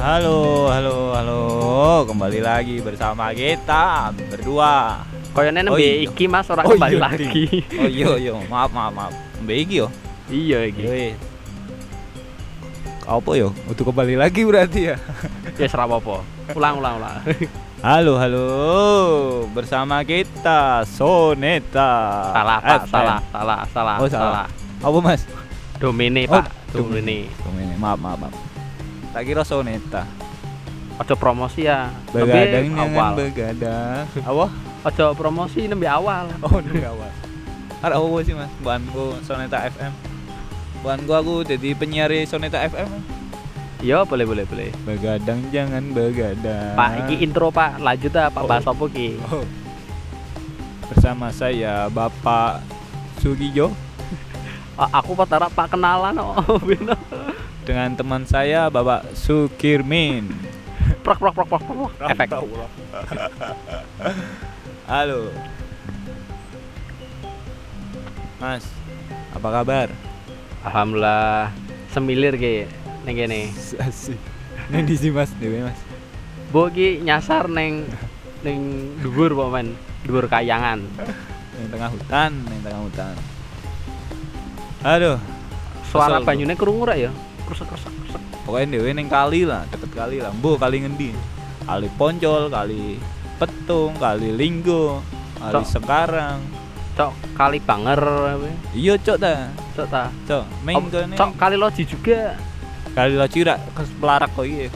Halo, halo, halo. Kembali lagi bersama kita berdua. Koyone nembe Oh, iya. iki Mas ora Oh, kembali iya, lagi. Oh iya, iya. Maaf, maaf, maaf. Mbak iki yo. iya iki. Yo. eh. Apa yo? Untuk kembali lagi berarti ya. Ya ora apa-apa. Ulang ulang ulang. Halo, halo. Bersama kita Soneta. salah Pak, FM. salah, salah, salah, Oh, salah. salah. Apa, Mas? Domine Oh, Pak, domine. Domine. Maaf, maaf, maaf. Tak kira Soneta. Ojo promosi ya. Begadang awal. begadang. Apa? Ojo promosi nembe awal. Oh, ini awal. Ada apa sih mas? Buanku Soneta FM. Buanku aku jadi penyiar Soneta FM. Iya, boleh boleh boleh. Begadang jangan begadang. Pak, iki intro Pak. Lanjut ah Pak Oh. bahas apa ki? Oh. Bersama saya Bapak Sugijo Aku patara Pak kenalan oh. Dengan teman saya Bapak Sukirmin. Prok prok prok prok prok. Efek. Halo. Mas, apa kabar? Alhamdulillah semilir ki ning kene. Ini di sini Mas, dewe Mas. Bo ki nyasar neng neng dhuwur po men. Dhuwur kayangan. Yang tengah hutan, yang tengah hutan. Aduh, Suara banyune krungu ra ya? Krusek krusek krusek. pokoknya dewe neng kali lah deket kali lah mbo kali ngendi kali poncol kali petung kali linggo kali Cok. sekarang Cok kali banger iya cok ta Cok ta. cok main kene Cok kali loji juga. kali lo cira ke pelarak kok iya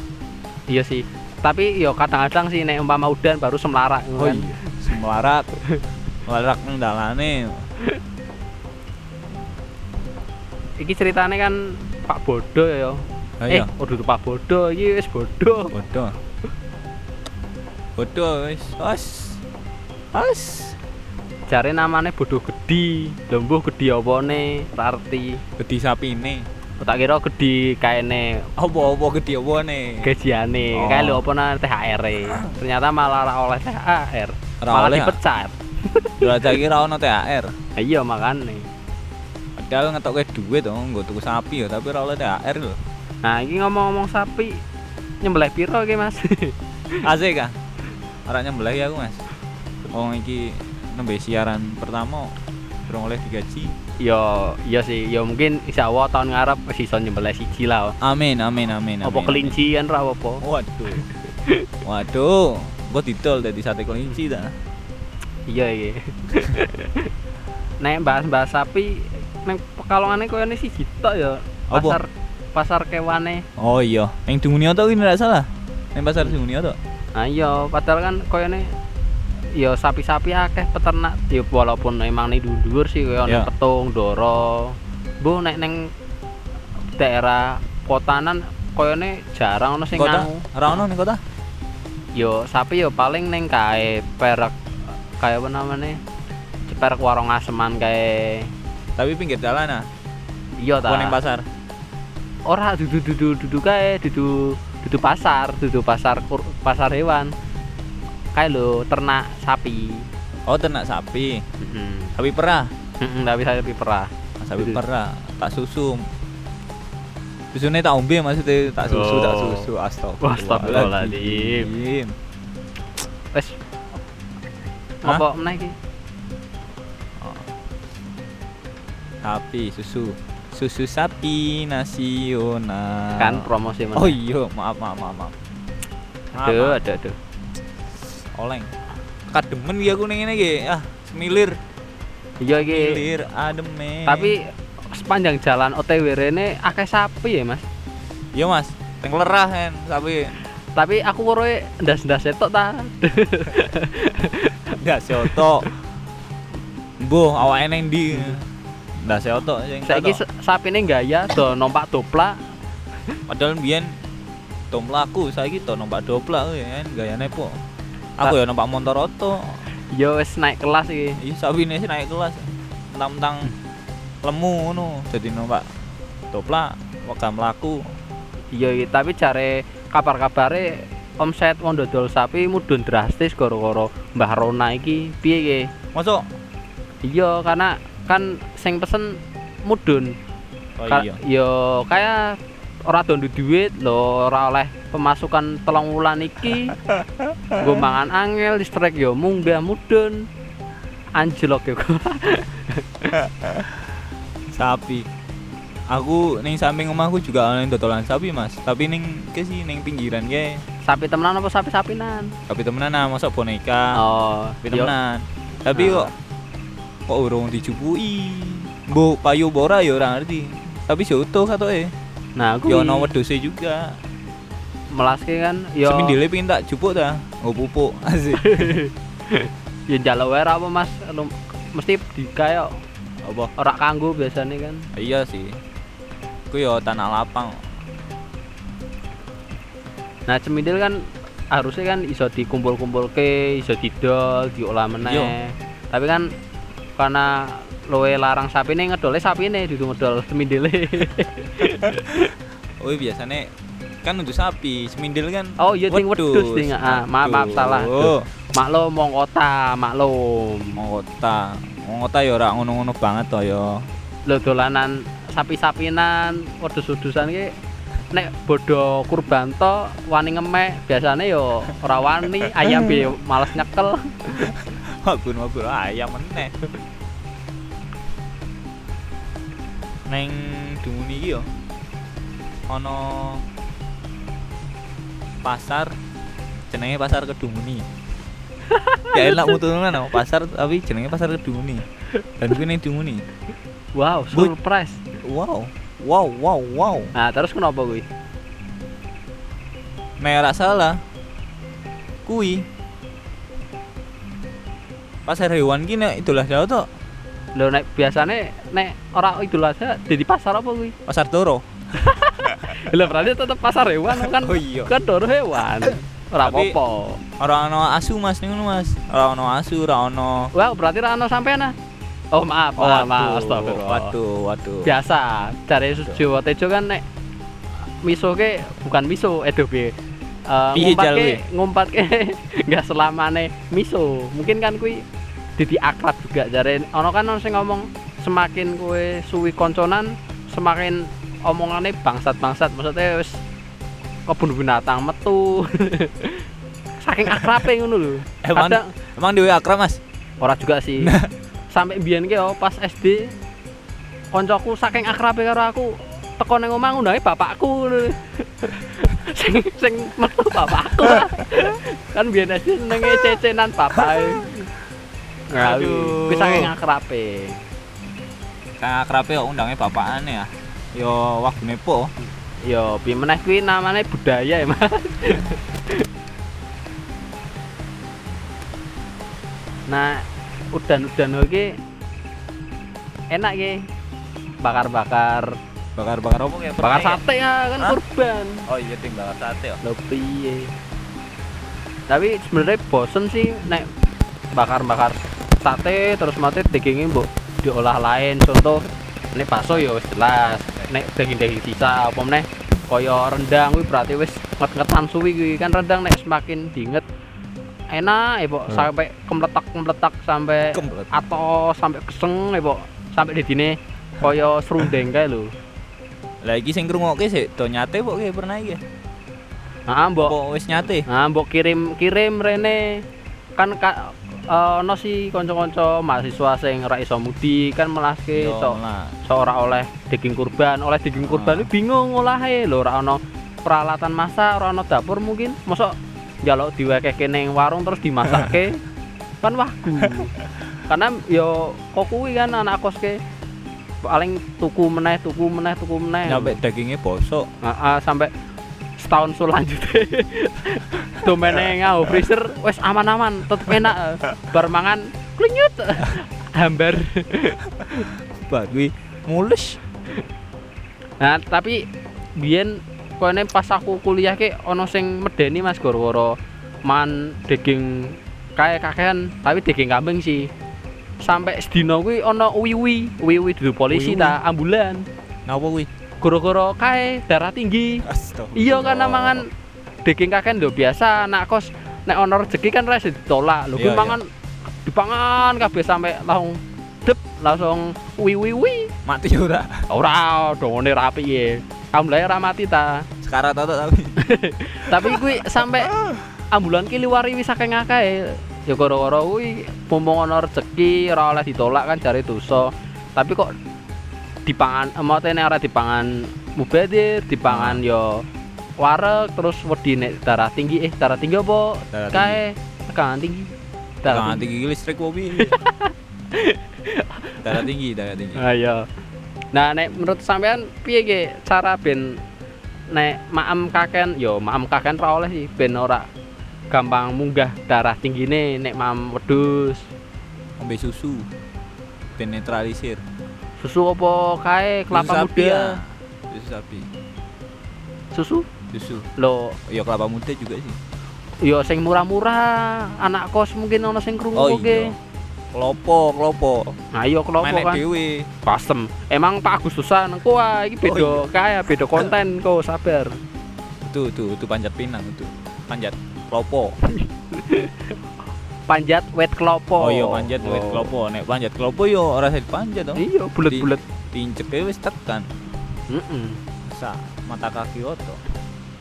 Iya sih. Tapi yo kadang-kadang sih nek umpama udan baru semlarak oh kan. iya semelarak melarak nang dalane Iki ceritanya kan Pak Bodo ya. oh Eh, iya udah Pak Bodo, iki wis bodoh. bodoh bodoh wis os os Jare namanya bodoh gede. Lombuh gede opone, ora arti. gede sapi ini Tak kira gede kaene apa apa gede apa nih gajiane. Oh. Kayak lho apa THR -e. Ternyata malah ora oleh THR. Ora malah oleh, ah? dipecat. Dua kira ono THR Iya makane. Padahal ngetokke duit dong, nggo tuku sapi ya, tapi ora oleh THR lho. Nah, iki ngomong-ngomong sapi nyembelih piro iki, Mas? Asik kah? Ora nyembelih ya aku, Mas. Wong iki nembe siaran pertama durung oleh digaji. yo, iya sih. Yo mungkin insya Allah tahun ngarep iso nyembelih siji lah. Amin, amin, amin. Apa amin, kelinci kan ra apa? amin. Waduh. Waduh, gua didol dari sate kelinci ta. Iya iki. Nek bahas-bahas sapi neng pekalongane koyo ini siji tok ya. Apa? Pasar pasar kewane. Oh iya, yang Dungunio tuh ini nggak salah. Yang pasar Dungunio tuh. Nah iya, padahal kan koyo ini ya sapi-sapi akeh peternak ya walaupun emang nih dhuwur sih koyo Ya. ning petung, doro. Bu nek neng daerah kotanan koyo ini jarang ono sing Kota? nganu. Ora ono ning kota? Yo sapi yo paling neng kae perak kayak apa namanya? Perak warung aseman kae Tapi pinggir jalan ah. iya ta. Apa ning pasar? Ora dudu dudu dudu kae dudu dudu pasar, dudu pasar pasar hewan. Kayak lo ternak sapi. Oh, ternak sapi. Heeh. Sapi perah. Heeh, tapi sapi perah. sapi Gitu. perah tak susu susunya tak ombe maksudnya tak susu tak Oh. susu astagfirullah Astagfirullahaladzim. Wes apa meneh sapi susu. Susu sapi nasional Kan promosi meneh. oh iya maaf maaf maaf maaf. Aduh, aduh, aduh. oleng. Kademen ya aku ngene iki. Ah semilir. Iya iki. semilir ademe. Tapi sepanjang jalan OTW rene akeh sapi ya, Mas. iya mas. Teng lerah kan sapi. Tapi aku koroe ndas-ndas etok ta. ndak seoto Mbuh awake ning ndi ndak seoto sing Saiki sapine gaya do numpak doplak. Padahal mbiyen tom laku saiki to numpak doplak kuwi kan gayane po. Aku ya numpak motor oto. Yo wis naik kelas iki. Iya sabine sih naik kelas. Mentang-mentang lemu ngono jadi numpak doplak wega mlaku. Iya iki, tapi jare kabar-kabare omset wong dodol sapi mudhun drastis gara-gara Mbah Rona iki piye iki? Masuk Iya, karena kan sing pesen mudhun. Oh Ka- iya. Yo kayak ora dondo duit lho ora oleh pemasukan telung wulan iki. Mangan angel listrik yo munggah mudun. Anjlok yo. Sapi. Aku ning samping omahku juga ana dodolan sapi mas. Tapi ning ke sih ning pinggiran ke. Sapi temenan apa sapi sapinan? Tapi temenan ah masa boneka. Oh tapi yo. temenan. Tapi Ah. kok kok urung dijupui mbok payu bora ya ora ngerti. Tapi soto katoke. Nah aku ya ono wedhuse juga. Melaske kan yo semindile pengen tak jupuk ta? Oh pupuk. Asik. Ya njaluk wae ra apa Mas? Lu- mesti di kayak apa? Ora kanggo biasanya kan. Iya sih. Ku yo tanah lapang nah cemidil kan harusnya kan iso dikumpul-kumpul ke iso didol diolah meneh. Iya. tapi kan karena loe larang sapi nih ngedole sapi nih duduk ngedol cemidile oh biasanya kan untuk sapi semindil kan? Oh iya ting wedus ting ah maaf maaf salah. Oh. Maklum mong kota maklum mau kota. Mau kota ya ora ngono-ngono banget to ya. Lo dolanan sapi-sapinan wedus-wedusan ki nek bodo kurban to wani ngemek biasanya yo ora wani ayam be males nyekel mabur mabur ayam meneh. Neng dumuni iki yo. Ana pasar jenenge pasar kedumuni. Ya enak mutunan no pasar tapi jenenge pasar kedumuni. Dan kuwi ning dumuni. Wow surprise. Wow. Wow wow wow. Nah terus kenapa nek ora salah kuwi pasar hewan ki nek Idul Adha to Lho nek biasane nek ora Idul Adha jadi pasar apa kuwi? pasar Toro Lho berarti tetep pasar hewan kan oh iya kan doro hewan. Ora Tapi- apa-apa. ora ono asu mas ngono mas ora ono asu ora ono Wah, berarti ra ono sampean ah. Oh, maaf, maaf, maaf, astagfirullah. waduh waduh Biasa, cari Jawa Tejo kan nek miso ke bukan miso edo be. Eh, ngumpat ke, ngumpat ke nggak selamane miso. Mungkin kan kui jadi akrab juga jare. Ono kan ono sing ngomong semakin kue suwi konconan semakin omongannya bangsat-bangsat. Maksudnya wis kebun binatang metu. Saking akrabe ngono lho. Emang- kadang emang dewe akrab mas? Ora juga sih. Sampai biyen yo pas SD koncoku saking akrabe karo aku teko nang omah ngundangi bapakku ngono. sing sing metu bapakku kan biyen SD senenge cecenan bapak Aduh. Kuwi saking akrabe. kang akrabe kok undangnya bapakane ya yo wagune po Yo, piye meneh kuwi namanya budaya ya, Mas. nah, udan-udan iki enak ki. Bakar-bakar, bakar-bakar apa kayak bakar sate ya kan Hah? kurban. oh iya ting bakar sate ya Lho piye? Tapi sebenarnya bosen sih nek bakar-bakar sate terus mati dagingnya mbok diolah lain. Contoh nek bakso ya wis jelas. Nek daging-daging sisa apa meneh kaya rendang kuwi berarti wis nget-ngetan suwi kuwi kan rendang nek semakin diinget enak ya Pok. Hmm. sampai kemletak-kemletak sampai Kemplet. atau sampai keseng ya Pok. sampai di dine kaya serundeng kae lho. Lah iki sing ngrungokke sik do nyate kok kayak pernah iki? Heeh, mbok. Kok wis nyate? Nah, mbok kirim kirim rene. Kan ka, eh, ono sih kanca-kanca mahasiswa sing ora iso mudi kan melaske so, so ora oleh daging kurban, oleh daging kurban Ah. ini bingung ngolahe lho ora ono peralatan masak, ora ono dapur mungkin. Mosok njaluk diwekehke ning warung terus dimasakke. Kan wagu. Karena yo kok kuwi kan anak kos ke paling tuku meneh, tuku meneh, tuku meneh. nyampe dagingnya bosok. Heeh, sampai setahun selanjutnya domene ngau freezer wes aman-aman tetep enak. Bar mangan klinyut hambar. Bah kuwi mulus nah tapi biyen koene pas aku kuliah ke ono sing medeni Mas gara-gara man daging kae kakean tapi daging kambing sih sampai sedina kuwi ono wiwi wiwi duduk polisi Wiwi. ta ambulan napa kuwi gara-gara kae darah tinggi Iya karena mangan daging kaken lho biasa anak kos nek ono rezeki kan ra iso ditolak. Lho kuwi Iya, mangan dipangan kabeh sampe langsung dep langsung wi wi wi. mati ora Ora dongone rapi ya. Alhamdulillah ora mati ta. Sekarat atau tapi. Tapi kuwi sampai ambulan ki liwari wis saking akeh. Ya gara-gara kuwi mumpung ana rezeki ora oleh ditolak kan jare dosa. Tapi kok dipangan emotene ora dipangan mubadir, dipangan yo wareg terus wedi nek darah tinggi eh darah tinggi apa? Kae tekanan tinggi. Darah tinggi. listrik mobil. darah tinggi, darah tinggi. ayo nah nek menurut sampean piye ge cara ben nek maem kaken? Yo maem kaken ra oleh sih ben ora gampang munggah darah tinggine nek maem wedhus Ngombe susu. Penetralisir. susu apa kae kelapa Susu muda ya. Susu sapi. susu Susu. lo Ya kelapa muda juga sih. yo sing murah-murah anak kos mungkin ono sing krungu Oh iya. Klopo, klopo. nah iya kelopo Menek kan dhewe. custom emang Pak Agustusan engko ah iki beda Oh, kaya beda konten kok sabar Itu, itu, itu panjat pinang itu. Panjat klopo. panjat wet kelopo Oh, iya panjat Oh. klopo. Nek panjat klopo yo ora usah dipanjat dong. iya bulet-bulet Diinjek ae wis tekan. Heeh. Sa mata kaki oto.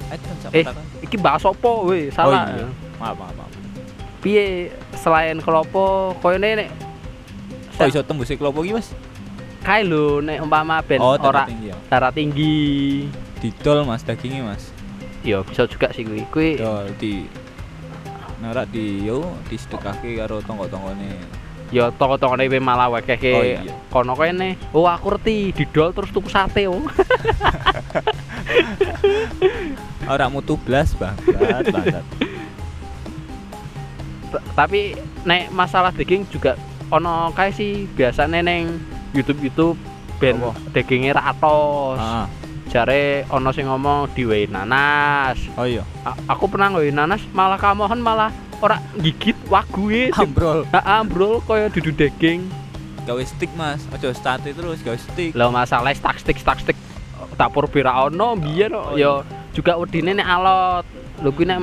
Eh, kan Eh. iki bahas apa we salah iya. Maaf, maaf, maaf. piye selain kelopo koyone nek Oh, iso tembus klopo iki, Mas? kae lho nek umpama ben Oh, ora tinggi ya. darah tinggi Didol, Mas, dagingnya, Mas. Ya bisa juga sih kuwi kuwi Dol di narak di yo disedekahke karo tonggo-tonggone. ya toko-tokone we malah wekeh Oh, iya. kono kene oh aku ngerti didol terus tuku sate oh Ora mutu blas, bangsat, bangsat. T- tapi nek masalah daging juga ono kae sih biasane neng YouTube YouTube ben dagingnya ratos Heeh. Jare ono sing ngomong diwehi nanas Oh iya. A- aku pernah ngewehi nanas malah kamohon malah ora gigit wague Ambrol. Heeh, bro, kaya dudu daging. Gawe stick, Mas. Aja state terus, gawe stick. Lah masalah stak stik stak stik dapur pira ono biyen Oh, ya juga wedine nek alot. Lho kuwi nek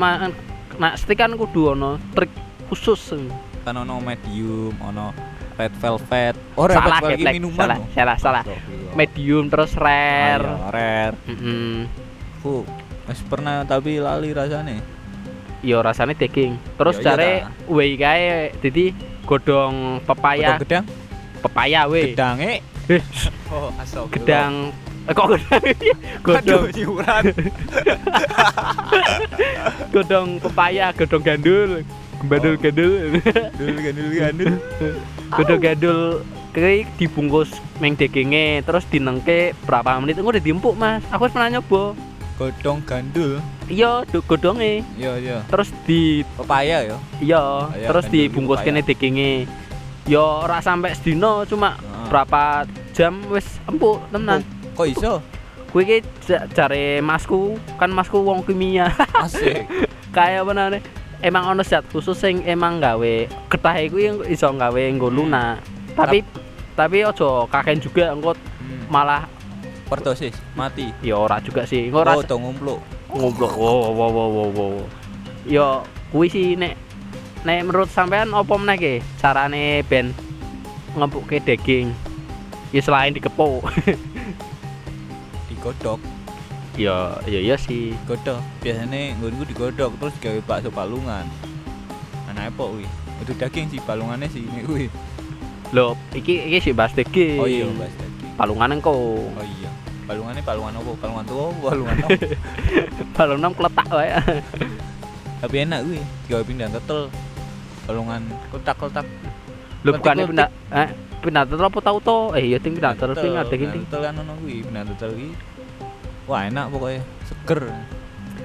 nek stik kan kudu ono trik khusus. Kan ono medium, ono red velvet. Oh, red salah velvet ketlek, minuman. salah, loh. salah, salah. Medium terus Oh, rare. iya, rare. Heeh. Aku wis pernah tapi lali rasane. Ya rasane daging. Terus Ya, iya jare ta. wei kae dadi godhong pepaya, Godhong gedang, pepaya we. gedange. Eh, Oh, astagfirullah. Gedang eh, kok gedang? godhong Aduh, nyuran. godhong pepaya, godhong gandul, Oh. gandul, Dul gandul gandul. godhong gandul kuwi dibungkus meng daginge terus dinengke berapa menit engko udah diempuk Mas. Aku wis pernah nyoba. Godhong gandul. Iya, do- godhonge Iya, iya. terus di Pepaya ya. iya, Iya, terus dibungkus kene daginge. Yo ora sampai sedino cuma Heeh. berapa jam wis empuk tenan. Kok iso? Kuwi ki jare masku, kan masku wong kimia. Asik. Kayak apa namanya? Emang ono zat khusus sing emang gawe ketahe kuwi yang iso gawe nggo lunak. Tapi tapi ojo kaken juga engko Hmm. malah Perdosis, mati. ya ora juga sih. Engko ora Oh, ngumpluk. ngobrol. Wow wow wow wow. wow. Yo kuwi sih nek nek menurut sampean apa meneh ki carane ben ngempuke daging? Ya selain dikepuk. Digodhog. Ya ya ya sih. Godhog. Biasane nggonku digodhog terus gawe bakso balungan. Anake apa kuwi? Itu daging sih balungannya sih ini kuwi. Loh, iki iki sih bahas daging. Oh iya, daging. Palungan engko. Oh iya. Balungannya balungan apa? Balungan tua apa balungan apa? Balungan kletak wae. Tapi enak kuwi. Gawe pindang tetel. Balungan kotak-kotak. Lho bukannya letik. pindah eh pindah tetel apa tau to? Eh iya ting pindah tetel ting ada gini. tetel kan ono kuwi, pindang tetel kuwi. Wah, enak pokoknya. Seger.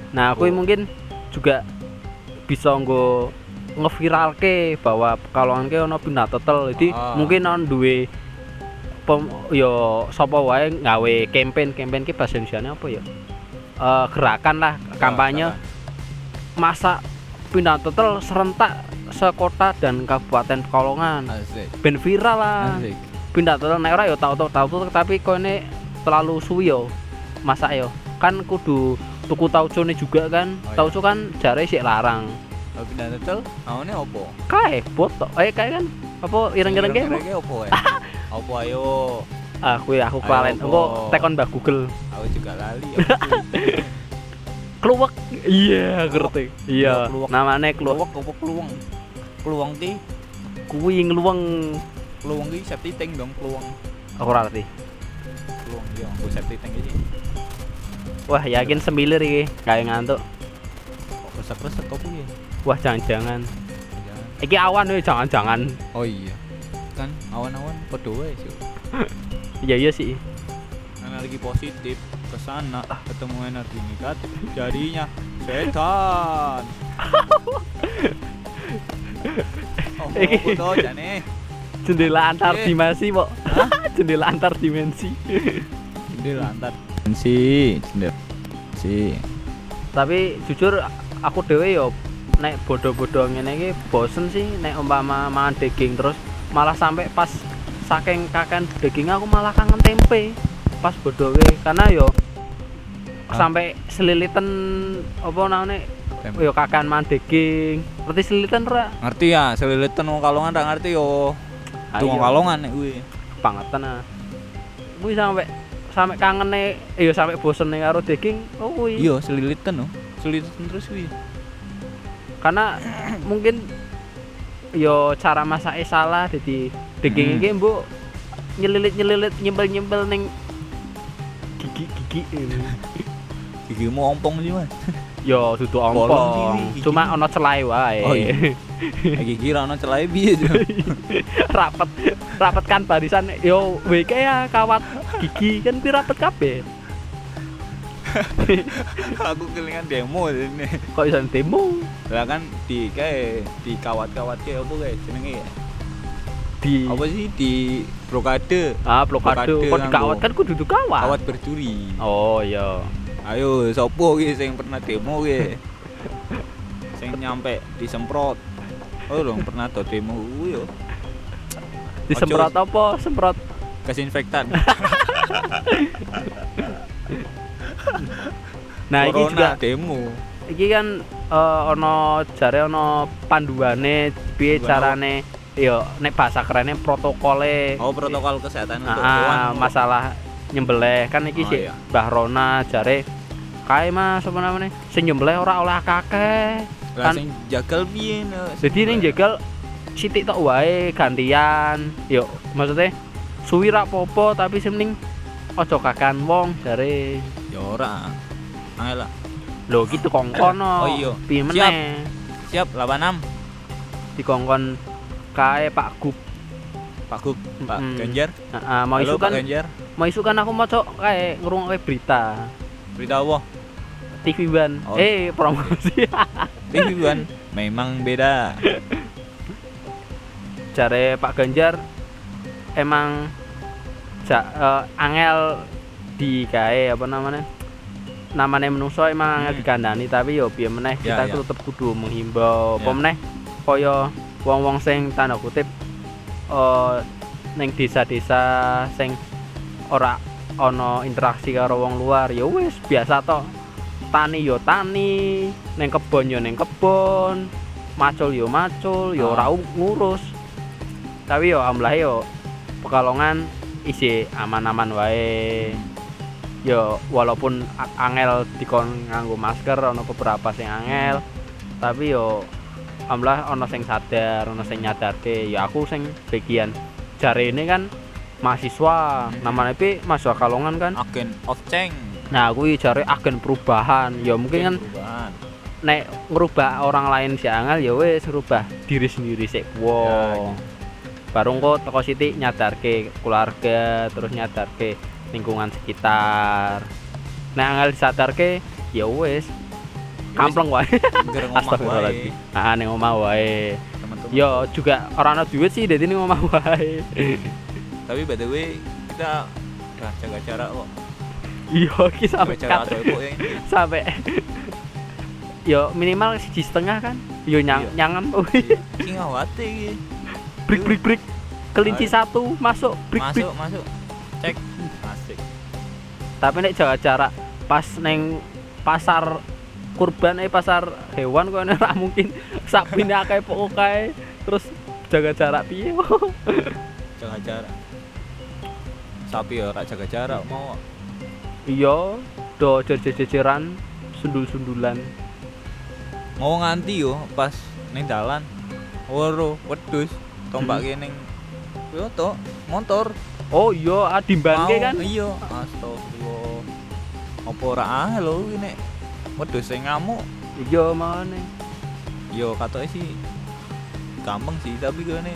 Nah, aku Oh. mungkin juga bisa nggo ngeviralke bahwa pekalongan ke ono pindah tetel. Jadi Ah. mungkin on duwe pem, yo sapa wae gawe campaign campaign ki bahasa Indonesia apa ya? Eh gerakan lah kampanye masa pindah tetel serentak sekota dan kabupaten Pekalongan. Ben viral lah. Asik. pindah tetel nek ora ya tau tau tau tapi kok ini terlalu suwi yo masak yo kan kudu tuku taucone juga kan Oh, iya. tauco kan jare sik larang Kalau pindang tetel, awalnya apa? kae botok eh kae kan apa ireng-ireng kae apa? Ireng-ireng opo ya? Apa ayo? aku ya aku apa? engko tekon Mbak Google Aku juga lali. kluwek iya ngerti iya Kluwek. namanya kluwek Kluwek kluweng? Kluweng ki, kuwi ngluweng kluweng ki septi tank dong kluweng. aku ora ngerti Kluweng iya, aku tank iki. Wah yakin semilir iki kayak ngantuk Kok resek-resek kok piye? wah jangan-jangan Jangan. iki awan ya jangan-jangan Oh iya. Kan awan-awan padha wae sih. iya iya sih energi positif ke sana ketemu energi negatif jadinya setan oh Iki. tuh jane jendela antar dimensi kok jendela antar dimensi jendela antar si jendela si tapi jujur aku dewe yo nek bodoh-bodoh ngene iki bosen sih nek umpama mangan daging terus. Malah sampai pas saking kakan daging aku malah kangen tempe. Pas bodoh karena yo Ah. sampai selilitan apa namanya yo kakan mangan daging. Ngerti selilitan ora? Ngerti ya selilitan wong kalongan ra ngerti yo. Tuh wong kalongan nek kuwi. Bangetan ah. Kuwi sampai sampai kangen nih iya sampai bosen nih karo daging oh kuwi iya selilitan no selilitan terus kuwi karena mungkin yo cara masaknya salah jadi daging Hmm. iki mbok nyelilit nyelilit nyembel nyembel neng gigi gigi ini. gigimu ompong sih mas yo dudu Bolong ompong. cuma ono celai wae. Oh, iya. gigi ra ono celai piye Cuk? rapet rapet kan barisan. Yo WK ya kawat. Gigi kan pi rapet kabeh. Aku kelingan demo ini. Kok iso demo? Lah kan di kayak di kawat-kawat kayak apa kayak jenenge ya? Di apa sih? Di blokade. Ah blokade. Blokade kok dikawat nganggo. kan kudu kawat. Kawat berduri. Oh iya ayo sopo ki sing pernah demo ki? Sing nyampe disemprot. Oh dong pernah to demo yo. Disemprot apa? Semprot. Desinfektan. Nah ini juga demo. iki kan eh, ono jare ono panduane piye carane? Yo nek bahasa kerennya protokole. Oh protokol kesehatan untuk Ah, masalah nyembelih. Kan iki Oh, sih iya. Mbah Rona jare kae Mas apa namanya? Sing nyembelih ora oleh kakek kan- sing jagal piye no jadi ning jegal sithik tok wae gantian. Yo maksudnya suwi ra popo tapi sing mending ojo kakan wong jare. Ya ora. Angel lah. Lho gitu kongkon Oh, iya. piye Siap. meneh siap 86 dikongkon kae Pak Gub Pak Gub Pak Mm-mm. Ganjar Heeh, mau Halo, isu kan? Pak Ganjar mau isu kan aku mau cok kayak ngrungokke berita. Berita apa? TV One. Oh. eh promosi. TV One? Memang beda. Jare Pak Ganjar emang ja, eh, angel di kae apa namanya? Namanya menungso emang angel Hmm. dikandani tapi yo piye meneh Ya, kita ya. itu tetep kudu menghimbau apa Ya. meneh? Kaya wong-wong sing tanda kutip eh ning desa-desa sing ora ana interaksi karo wong luar ya wis biasa to tani yo tani ning kebon yo ning kebon macul yo macul yo ora u- ngurus. Tapi yo alhamdulillah yo pekalongan isi aman-aman wae. Yo walaupun angel dikon nganggo masker ono beberapa sing angel. Tapi yo alhamdulillah ono sing sadar ono sing nyadarke ya aku sing bagian jare ini kan mahasiswa Mhm. namanya pi mahasiswa kalongan kan. Agen of change nah aku jare agen perubahan. Ya mungkin kan perubahan. nek ngerubah orang lain si angel ya wis ngerubah diri sendiri sik Ya, wow baru kok toko siti nyadarke keluarga terus nyadarke lingkungan sekitar. Nek angel disadarke ya wis kampleng wae. astagfirullahaladzim. Ah ning omah wae. Yo juga orang ana duit sih dadi ning omah wae. Tapi by the way kita udah jaga jarak kok. Iya ki jaga sampai jarak ya sampai yo minimal siji setengah kan? Yo nyang Iya. nyangan. Iki ngawate iki. Break break break kelinci satu masuk. Break masuk masuk. Cek. Asik. Tapi nek jaga jarak pas neng pasar kurban eh pasar hewan kok ora mungkin. Sapi akeh pokok kae terus jaga jarak piye? Jaga jarak. Sapi ya rak jaga jarak mau iya do jejer-jejeran sundul-sundulan. Mau nganti yo pas ning dalan. Woro wedhus tombak Hmm. ning yo to motor oh iya adimbanke kan? iya. Astagfirullah. Apa ora ah lho ini wedhus sing ngamuk. Iya mana yo katoke sih gampang sih tapi kene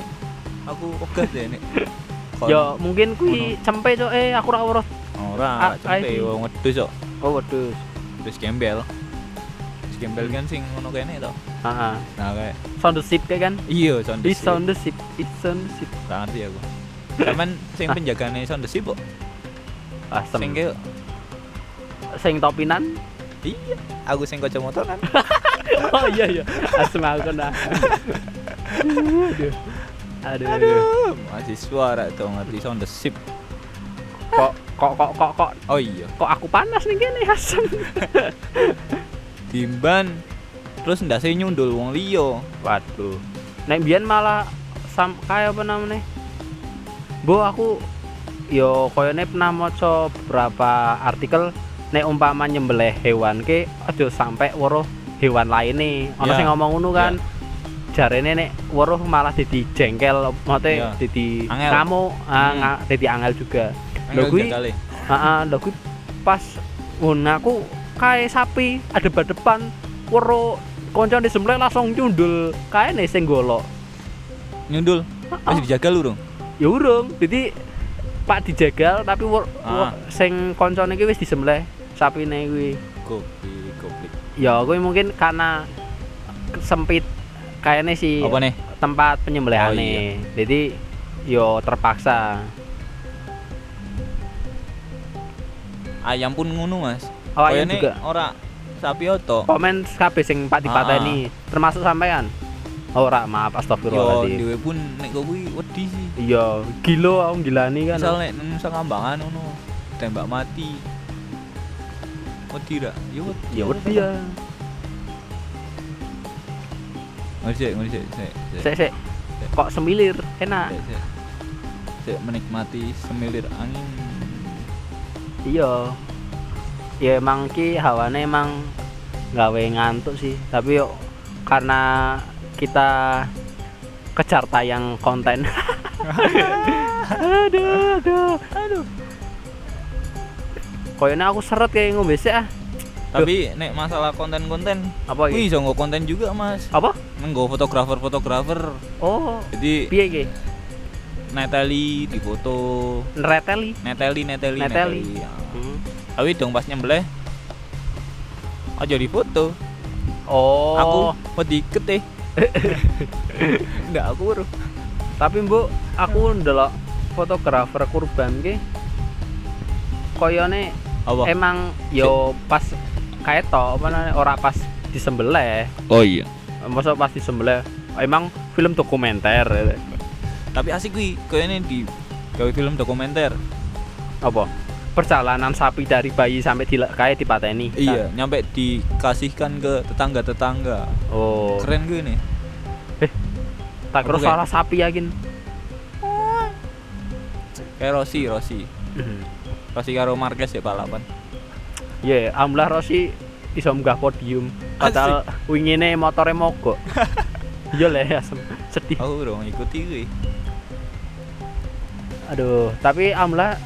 aku ogah deh nek kon- ya mungkin kuwi cempe cok. Eh aku ora weruh ora Ah, ae sih. wong wedhus kok oh wedhus. Wedhus gembel. Gembel kan sing ngono kene to heeh nah kayak sound the ship kayak kan? Iya sound the It's ship. on the ship, it's on the ship. Ngerti aku. Cuman sing Ah. penjagane sound the ship kok Ah, sing kayak sing topinan. Iya Aku sing kacamata kan oh iya iya. Asem aku nah. Aduh. Aduh. Aduh. Mahasiswa rak tuh ngerti sound the ship Kok kok kok kok kok Oh iya kok aku panas nih kene asem. Dimban Terus ndak saya nyundul wong liya Waduh. Nek biyen malah sam kayak apa namanya? Bu aku yo koyone pernah maca beberapa artikel nek umpama nyembelih hewan ke aja sampai weruh hewan lain nih. Ono Ya. sing ngomong ngono kan. Jarene nek weruh malah dadi jengkel, Ya. dadi Angel. kamu ah, Hmm. dadi angel juga. Lho kuwi- Heeh, lho kuwi pas ngono aku kae sapi ada depan weruh konco disembelih langsung nyundul kae nih sing golok. Nyundul Masih dijaga lu dong ya urung jadi pak dijagal tapi wor, Ah. wor- sing koncone iki wis disembelih sapine kuwi. Goblik Goblik ya kuwi mungkin karena sempit kayaknya si Apa nih? tempat penyembelihane Oh, iya. jadi yo terpaksa. Ayam pun ngono mas. Oh ayam Kayaknya juga. Ora Sapi oto. Komen kabeh sing pak dipateni termasuk sampean. Oh, ora maaf Yo astagfirullahaladzim. dhewe pun nek kuwi wedi sih. Iya gila aku gilani kan. Misal nek nang Sakambangan ngono tembak mati wedi ra yo ya wedi ya Ngono sik ngono sik sik sik, sik sik kok semilir? Enak. Sik, sik. Sik, menikmati semilir angin. Iya. Ya emang ki hawane emang gawe ngantuk sih. Tapi yuk karena kita kejar tayang konten. Aduh aduh. Aduh koyone aku seret kayak ngombe sih ah. Tapi nek masalah konten-konten apa iki? Iso nggo konten juga mas. Apa? Nggo fotografer-fotografer. Oh jadi piye iki? Neteli di foto nereteli neteli neteli Neteli. ya. Hmm. tapi dong pas nyembelih aja di foto oh. Aku mau diket eh. Enggak aku baru tapi mbok aku ndelok fotografer kurban ki koyone apa emang yo pas kayak to namanya ora pas disembelih. Oh iya. Masa pas disembelih emang film dokumenter. Tapi asik kuwi kayaknya di gawe film dokumenter. Apa? Perjalanan sapi dari bayi sampai di kayak dipateni. Iya nyampe dikasihkan ke tetangga tetangga oh. Keren gue nih tak kira salah sapi yakin kayak Rossi Rossi Rossi karo Marquez ya balapan ya alhamdulillah Rosi iso munggah podium. Padahal wingine motore mogok. Iya le asem sedih. Aku dong ikuti gue aduh tapi alhamdulillah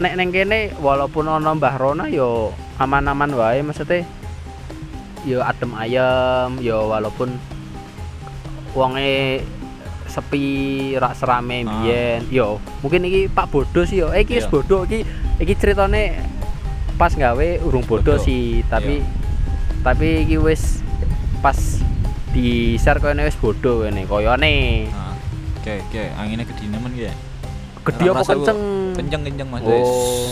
nek neng kene walaupun ono Mbah Rona yo aman-aman wae maksudnya yo adem ayem yo walaupun wonge sepi rak serame Ah. biyen yo mungkin iki Pak Bodo sih yo. Eh iki wis Iya. bodoh iki iki ceritane pas gawe urung bodoh Bodoh. sih. Tapi tapi iki wis pas di share koyo wis bodoh kene koyone. Nah oke oke. Anginnya gede nemen ya? Gede apa kenceng? kenceng kenceng mas oh.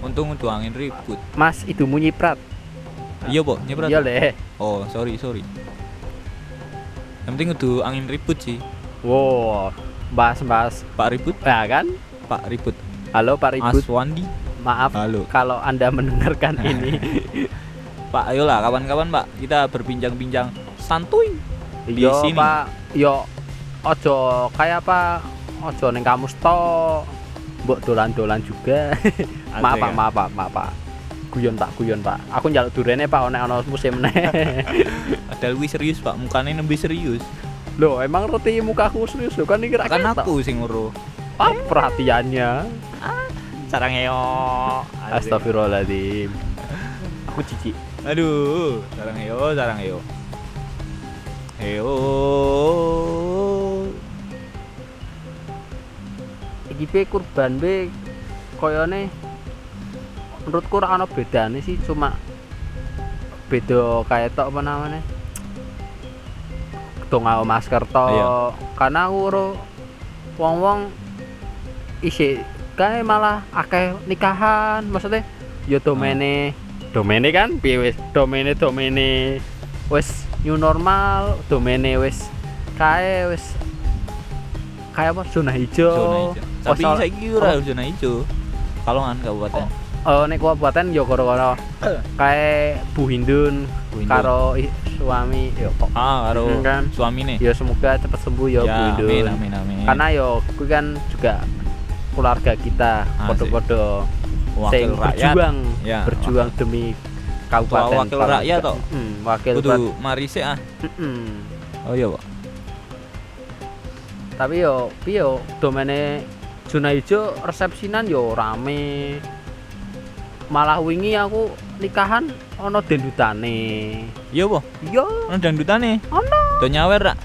Untung untuk angin ribut. Mas idumu nyiprat. Iya po nyeprat iya le. Oh sorry sorry yang penting udah angin ribut sih. Wow bahas-bahas Pak ribut? Ya kan? Pak ribut. Halo Pak Ribut. Aswandi maaf halo. kalau anda mendengarkan ini. Pak ayolah kawan-kawan Pak. Kita berbincang-bincang santuy Di yo sini. Pak. Yo ojo kayak apa? Ojo neng kamus to mbok dolan-dolan juga. Maaf pak maaf pak maaf pak guyon pak guyon pak aku njaluk durene pak ono ono musim meneh Padahal gue serius pak, mukanya nembe serius. Loh, emang roti mukaku serius lho kan ini kira Kan aku sing nguru. Ah, perhatiannya. Sarang yo. Astagfirullahaladzim. Aku cici. Aduh, sarang yo, sarang yo. Yo. Iki pe kurban be koyone menurutku ora ana bedane sih cuma beda kayak tok apa namanya? Do nggawa masker tok. Iya. karena aku ro wong-wong isi kae malah akeh nikahan maksudnya ya domene domene kan? Piye wis? Domene domene wis new normal domene wis kae wis kayak apa? Zona hijau, Zona hijau. Tapi saiki ora zona hijau. Kalongan kabupaten. oh nek kabupaten yo gara-gara kae Bu Hindun Bu Hindun. karo i- suami yo kok Ah, karo Hmm, kan. suamine. ya semoga cepat sembuh ya, Bu Ya, Hindun amin amin amin. karena yo kuwi kan juga keluarga kita Asik. podo-podo wakil sing rakyat berjuang Ya, berjuang demi kabupaten wakil rakyat toh. Hmm, wakil kudu mari sik ah. Mm-mm. Oh iya, Pak. tapi yo piye yo domene zona hijau resepsinan yo rame malah wingi aku nikahan ono dendutane Iya, Po. yo Ono dangdutane. ono Do nyawer rak.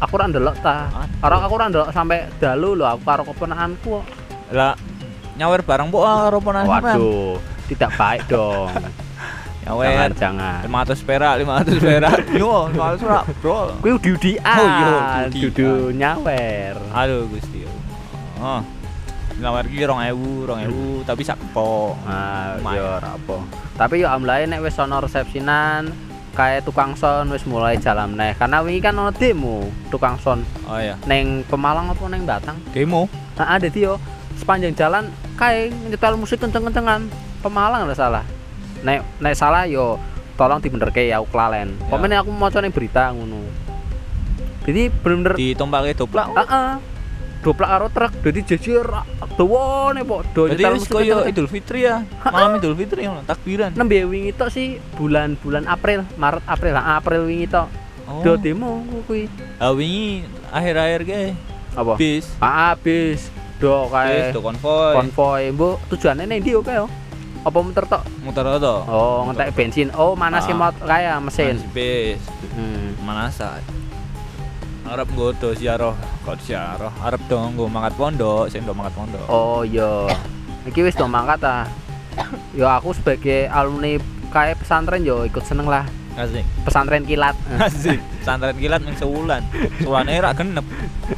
aku ora ndelok ta. Ora aku ora ndelok sampai dalu lho aku karo keponakanku kok. Lah nyawer bareng po ah, karo. Waduh, tidak baik dong. Nyawer. jangan, jangan. 500 perak, 500 perak. Yo, 500 perak, Bro. Kuwi udi-udian. Oh, iya, dudu nyawer. Aduh, Gusti. Oh. Nyawer ki 2000, 2000 tapi sak po. Lumayan. yo ora apa. Tapi yo amlae nek wis ana resepsinan kayak tukang son wis mulai jalan neh karena wingi kan ono demo tukang son Oh iya. neng Pemalang apa neng Batang Demo. nah ada yo sepanjang jalan kayak nyetel musik kenceng-kencengan Pemalang lah salah nek nek salah yo tolong dibenerke ya aku kelalen Ya. komen aku mau ning berita ngono jadi bener-bener Ditompake doplak. heeh doplak karo truk jadi jejer dawane pok do Jadi nyetel musik koyo. Idul Fitri ya. Malam Idul Fitri ngono, takbiran. nembe wingi tok sih bulan-bulan April Maret April ah, April wingi tok Oh. do demo kuwi Ah wingi akhir-akhir ge apa bis. ah bis do Bis kae do konvoy. konvoy mbok tujuannya ning ndi yo apa muter tok Muter to. Oh, ngetek bensin. Oh, mana sih Ah. mot kayak mesin. Bis. Hmm. Manasa. Arep nggodo siaroh, kok siaroh. Arep dong nggo mangkat pondok, sing do mangkat pondok. Oh, iya. Iki wis do mangkat ah. Yo aku sebagai alumni kayak pesantren yo ikut seneng lah. Asik. Pesantren kilat. Asik. Santren kilat ming sewulan. Sewulane ra genep.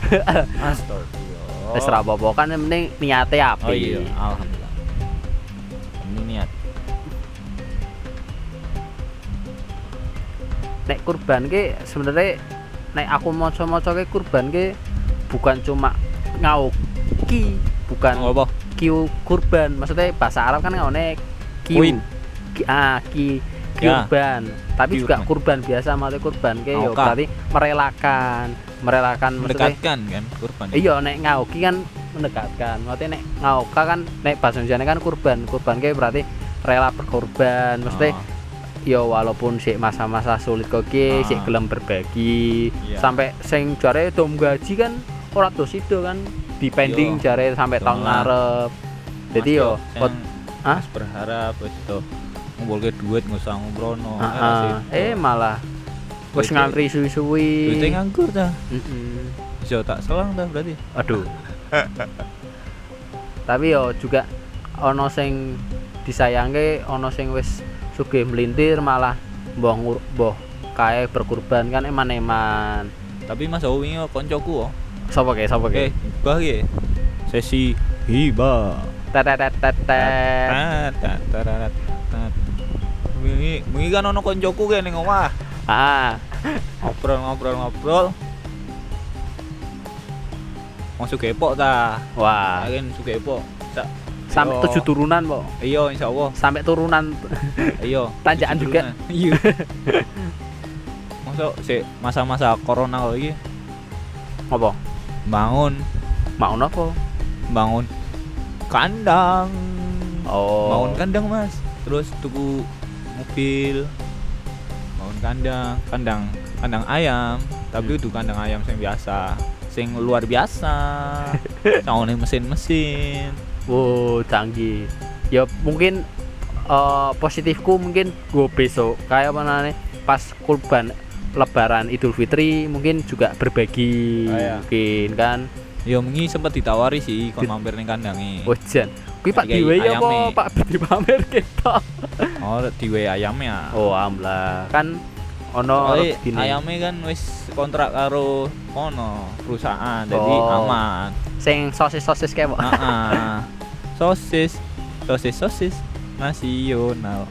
Astagfirullah. Wis ra apa-apa kan yang penting niate api. Oh iya, alhamdulillah. Ini niat. Nek kurban ki sebenarnya nek aku maca-maca ki kurban ki bukan cuma ngauki, bukan Apa? kiu kurban. Maksudnya bahasa Arab kan ngaone kiu. Ki, ah, ki Ya. kurban. Tapi juga Kurban. biasa maksudnya kurban ki yo berarti merelakan, merelakan maksudnya Mendekatkan kan kurban. iya nek ngauki kan mendekatkan. Maksudnya nek ngauka kan nek bahasa Indonesia kan kurban. Kurban ki berarti rela berkorban. Maksudnya Oh, ya walaupun sik masa-masa sulit kok ki Ah. sik gelem berbagi Iya. sampai sing jare dom gaji kan ora do sido kan dipending Yo. jare sampai tahun Doang. ngarep jadi yo pot-? Mas berharap wis to ngumpulke duit nggak usah ngumbrono. Ah, ah. eh malah wis Duitnya- ngantri suwi-suwi Duitnya nganggur dah. Mm-mm. Bisa tak selang dah berarti. aduh tapi yo juga ono sing disayangke ono sing wis sugih melintir malah ngur- mbah kae berkurban kan eman-eman Tapi Mas Owi koncoku oh. sapa ke sapa ke Oke, hibah ya. Sesi hibah. tet tet tet tet tet. Tat, tat, tararat, tat. Wingi, wingi kan ono koncoku kayak ning omah. ah Ngobrol ngobrol ngobrol. Mau sugepok ta? wah Agen sugepok. Sak. Sampai tujuh turunan po Iya, insyaallah. sampai turunan. Iya. Tanjakan juga. Iya. Masuk si masa-masa corona lagi apa? Bangun. Mau nopo bangun kandang. Oh. bangun kandang mas. Terus tuku mobil. Bangun kandang kandang kandang ayam. Tapi itu kandang ayam yang biasa sing luar biasa. Soalnya mesin-mesin Wow, canggih. Ya mungkin eh, positifku mungkin gue besok kayak mana nih pas kurban Lebaran Idul Fitri mungkin juga berbagi Oh, iya. mungkin kan. ya mengi sempat ditawari sih kon mampir ning kandangi Ojan. Kuwi Pak Kayak Diwe ya apa. Pak dipamer kita. oh diwe ayamnya Oh, amlah. Kan ono gini. ayamnya kan wis kontrak karo ono perusahaan jadi Oh. aman Sing sosis-sosis kayak Pak. Ah, ah. sosis sosis sosis nasional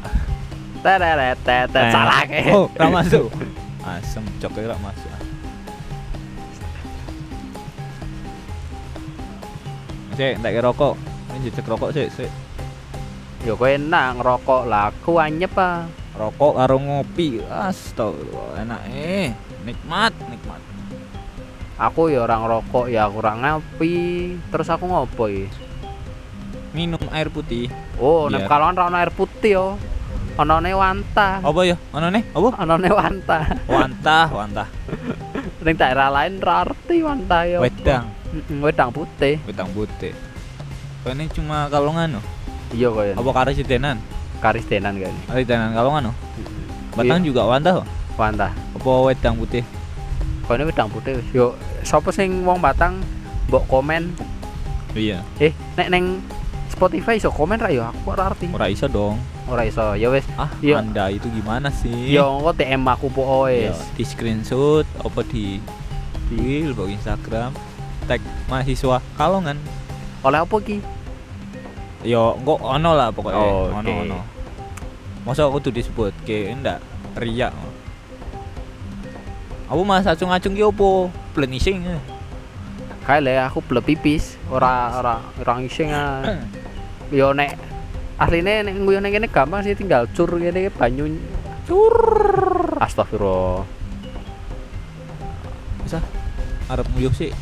Tereret tetet salah ke. oh ra masuk asem coknya ra masuk Cek, tak kira rokok. Ini jejak rokok sih, sih. Ya kowe enak ngerokok lah, aku anyep ah. Rokok karo ngopi. Astagfirullah, enak eh. Nikmat, nikmat. Aku ya orang rokok ya kurang ngopi. Terus aku ngopo ya? Minum air putih. Oh, nek kalau ono air putih yo. Onone wanta. Apa ya? Ono nih? Apa? Onone wanta. Wantah, wantah. Ning daerah lain ra arti wanta yo. Wedang, Heeh, wedang putih. wedang putih. Ini cuma kalongan no? Iya koyo. Apa kari sidenan? Karis tenan kan. Kari sidenan kalongan no? Batang Iya, juga wantah kok. wanta. Apa wedang putih? Koyo wedang putih. Yo, sapa sing wong Batang mbok komen Iya. eh nek neng Spotify iso komen ra yo aku ora arti. Ora iso dong. Ora iso. Ya wis. Ah, Iya. Anda itu gimana sih? Yo engko DM aku po Iya, wis. di screenshot apa di di bawa Instagram tag mahasiswa kalongan Oleh apa ki? yo engko ono lah pokoknya Oh, ono oke. ono masa aku tuh disebut ke enggak riak aku mas acung acung ki opo plenising Kae le aku blek pipis, ora ora ora ngising ah. Yo nek asline nek nguyu ning kene gampang sih tinggal cur ngene banyu cur. Astagfirullah. bisa arep nguyuh sih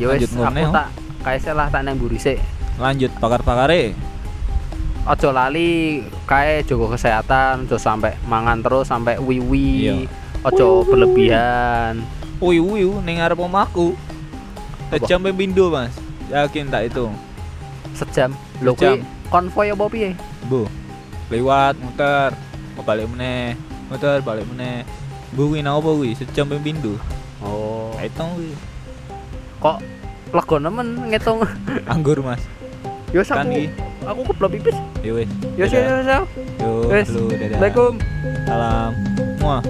Ya wis aku oh. tak kae lah tak nang mburi sik. lanjut pakar pakare Ojo lali kae jaga kesehatan, ojo sampai mangan terus sampai wiwi. Iya. Ojo berlebihan. wih wih ning arep omahku sejam pembindo mas yakin tak itu Sejam. Lho Sejam. kuwi konvoy apa piye? bu lewat muter balik meneh muter balik meneh bu kuwi nang apa kuwi sejam pembindo Oh. itu kuwi Kok lega nemen ngitung. anggur mas Yo aku kan aku keblok pipis. Yo wis Yo yo yo. yo Assalamualaikum. salam. Muah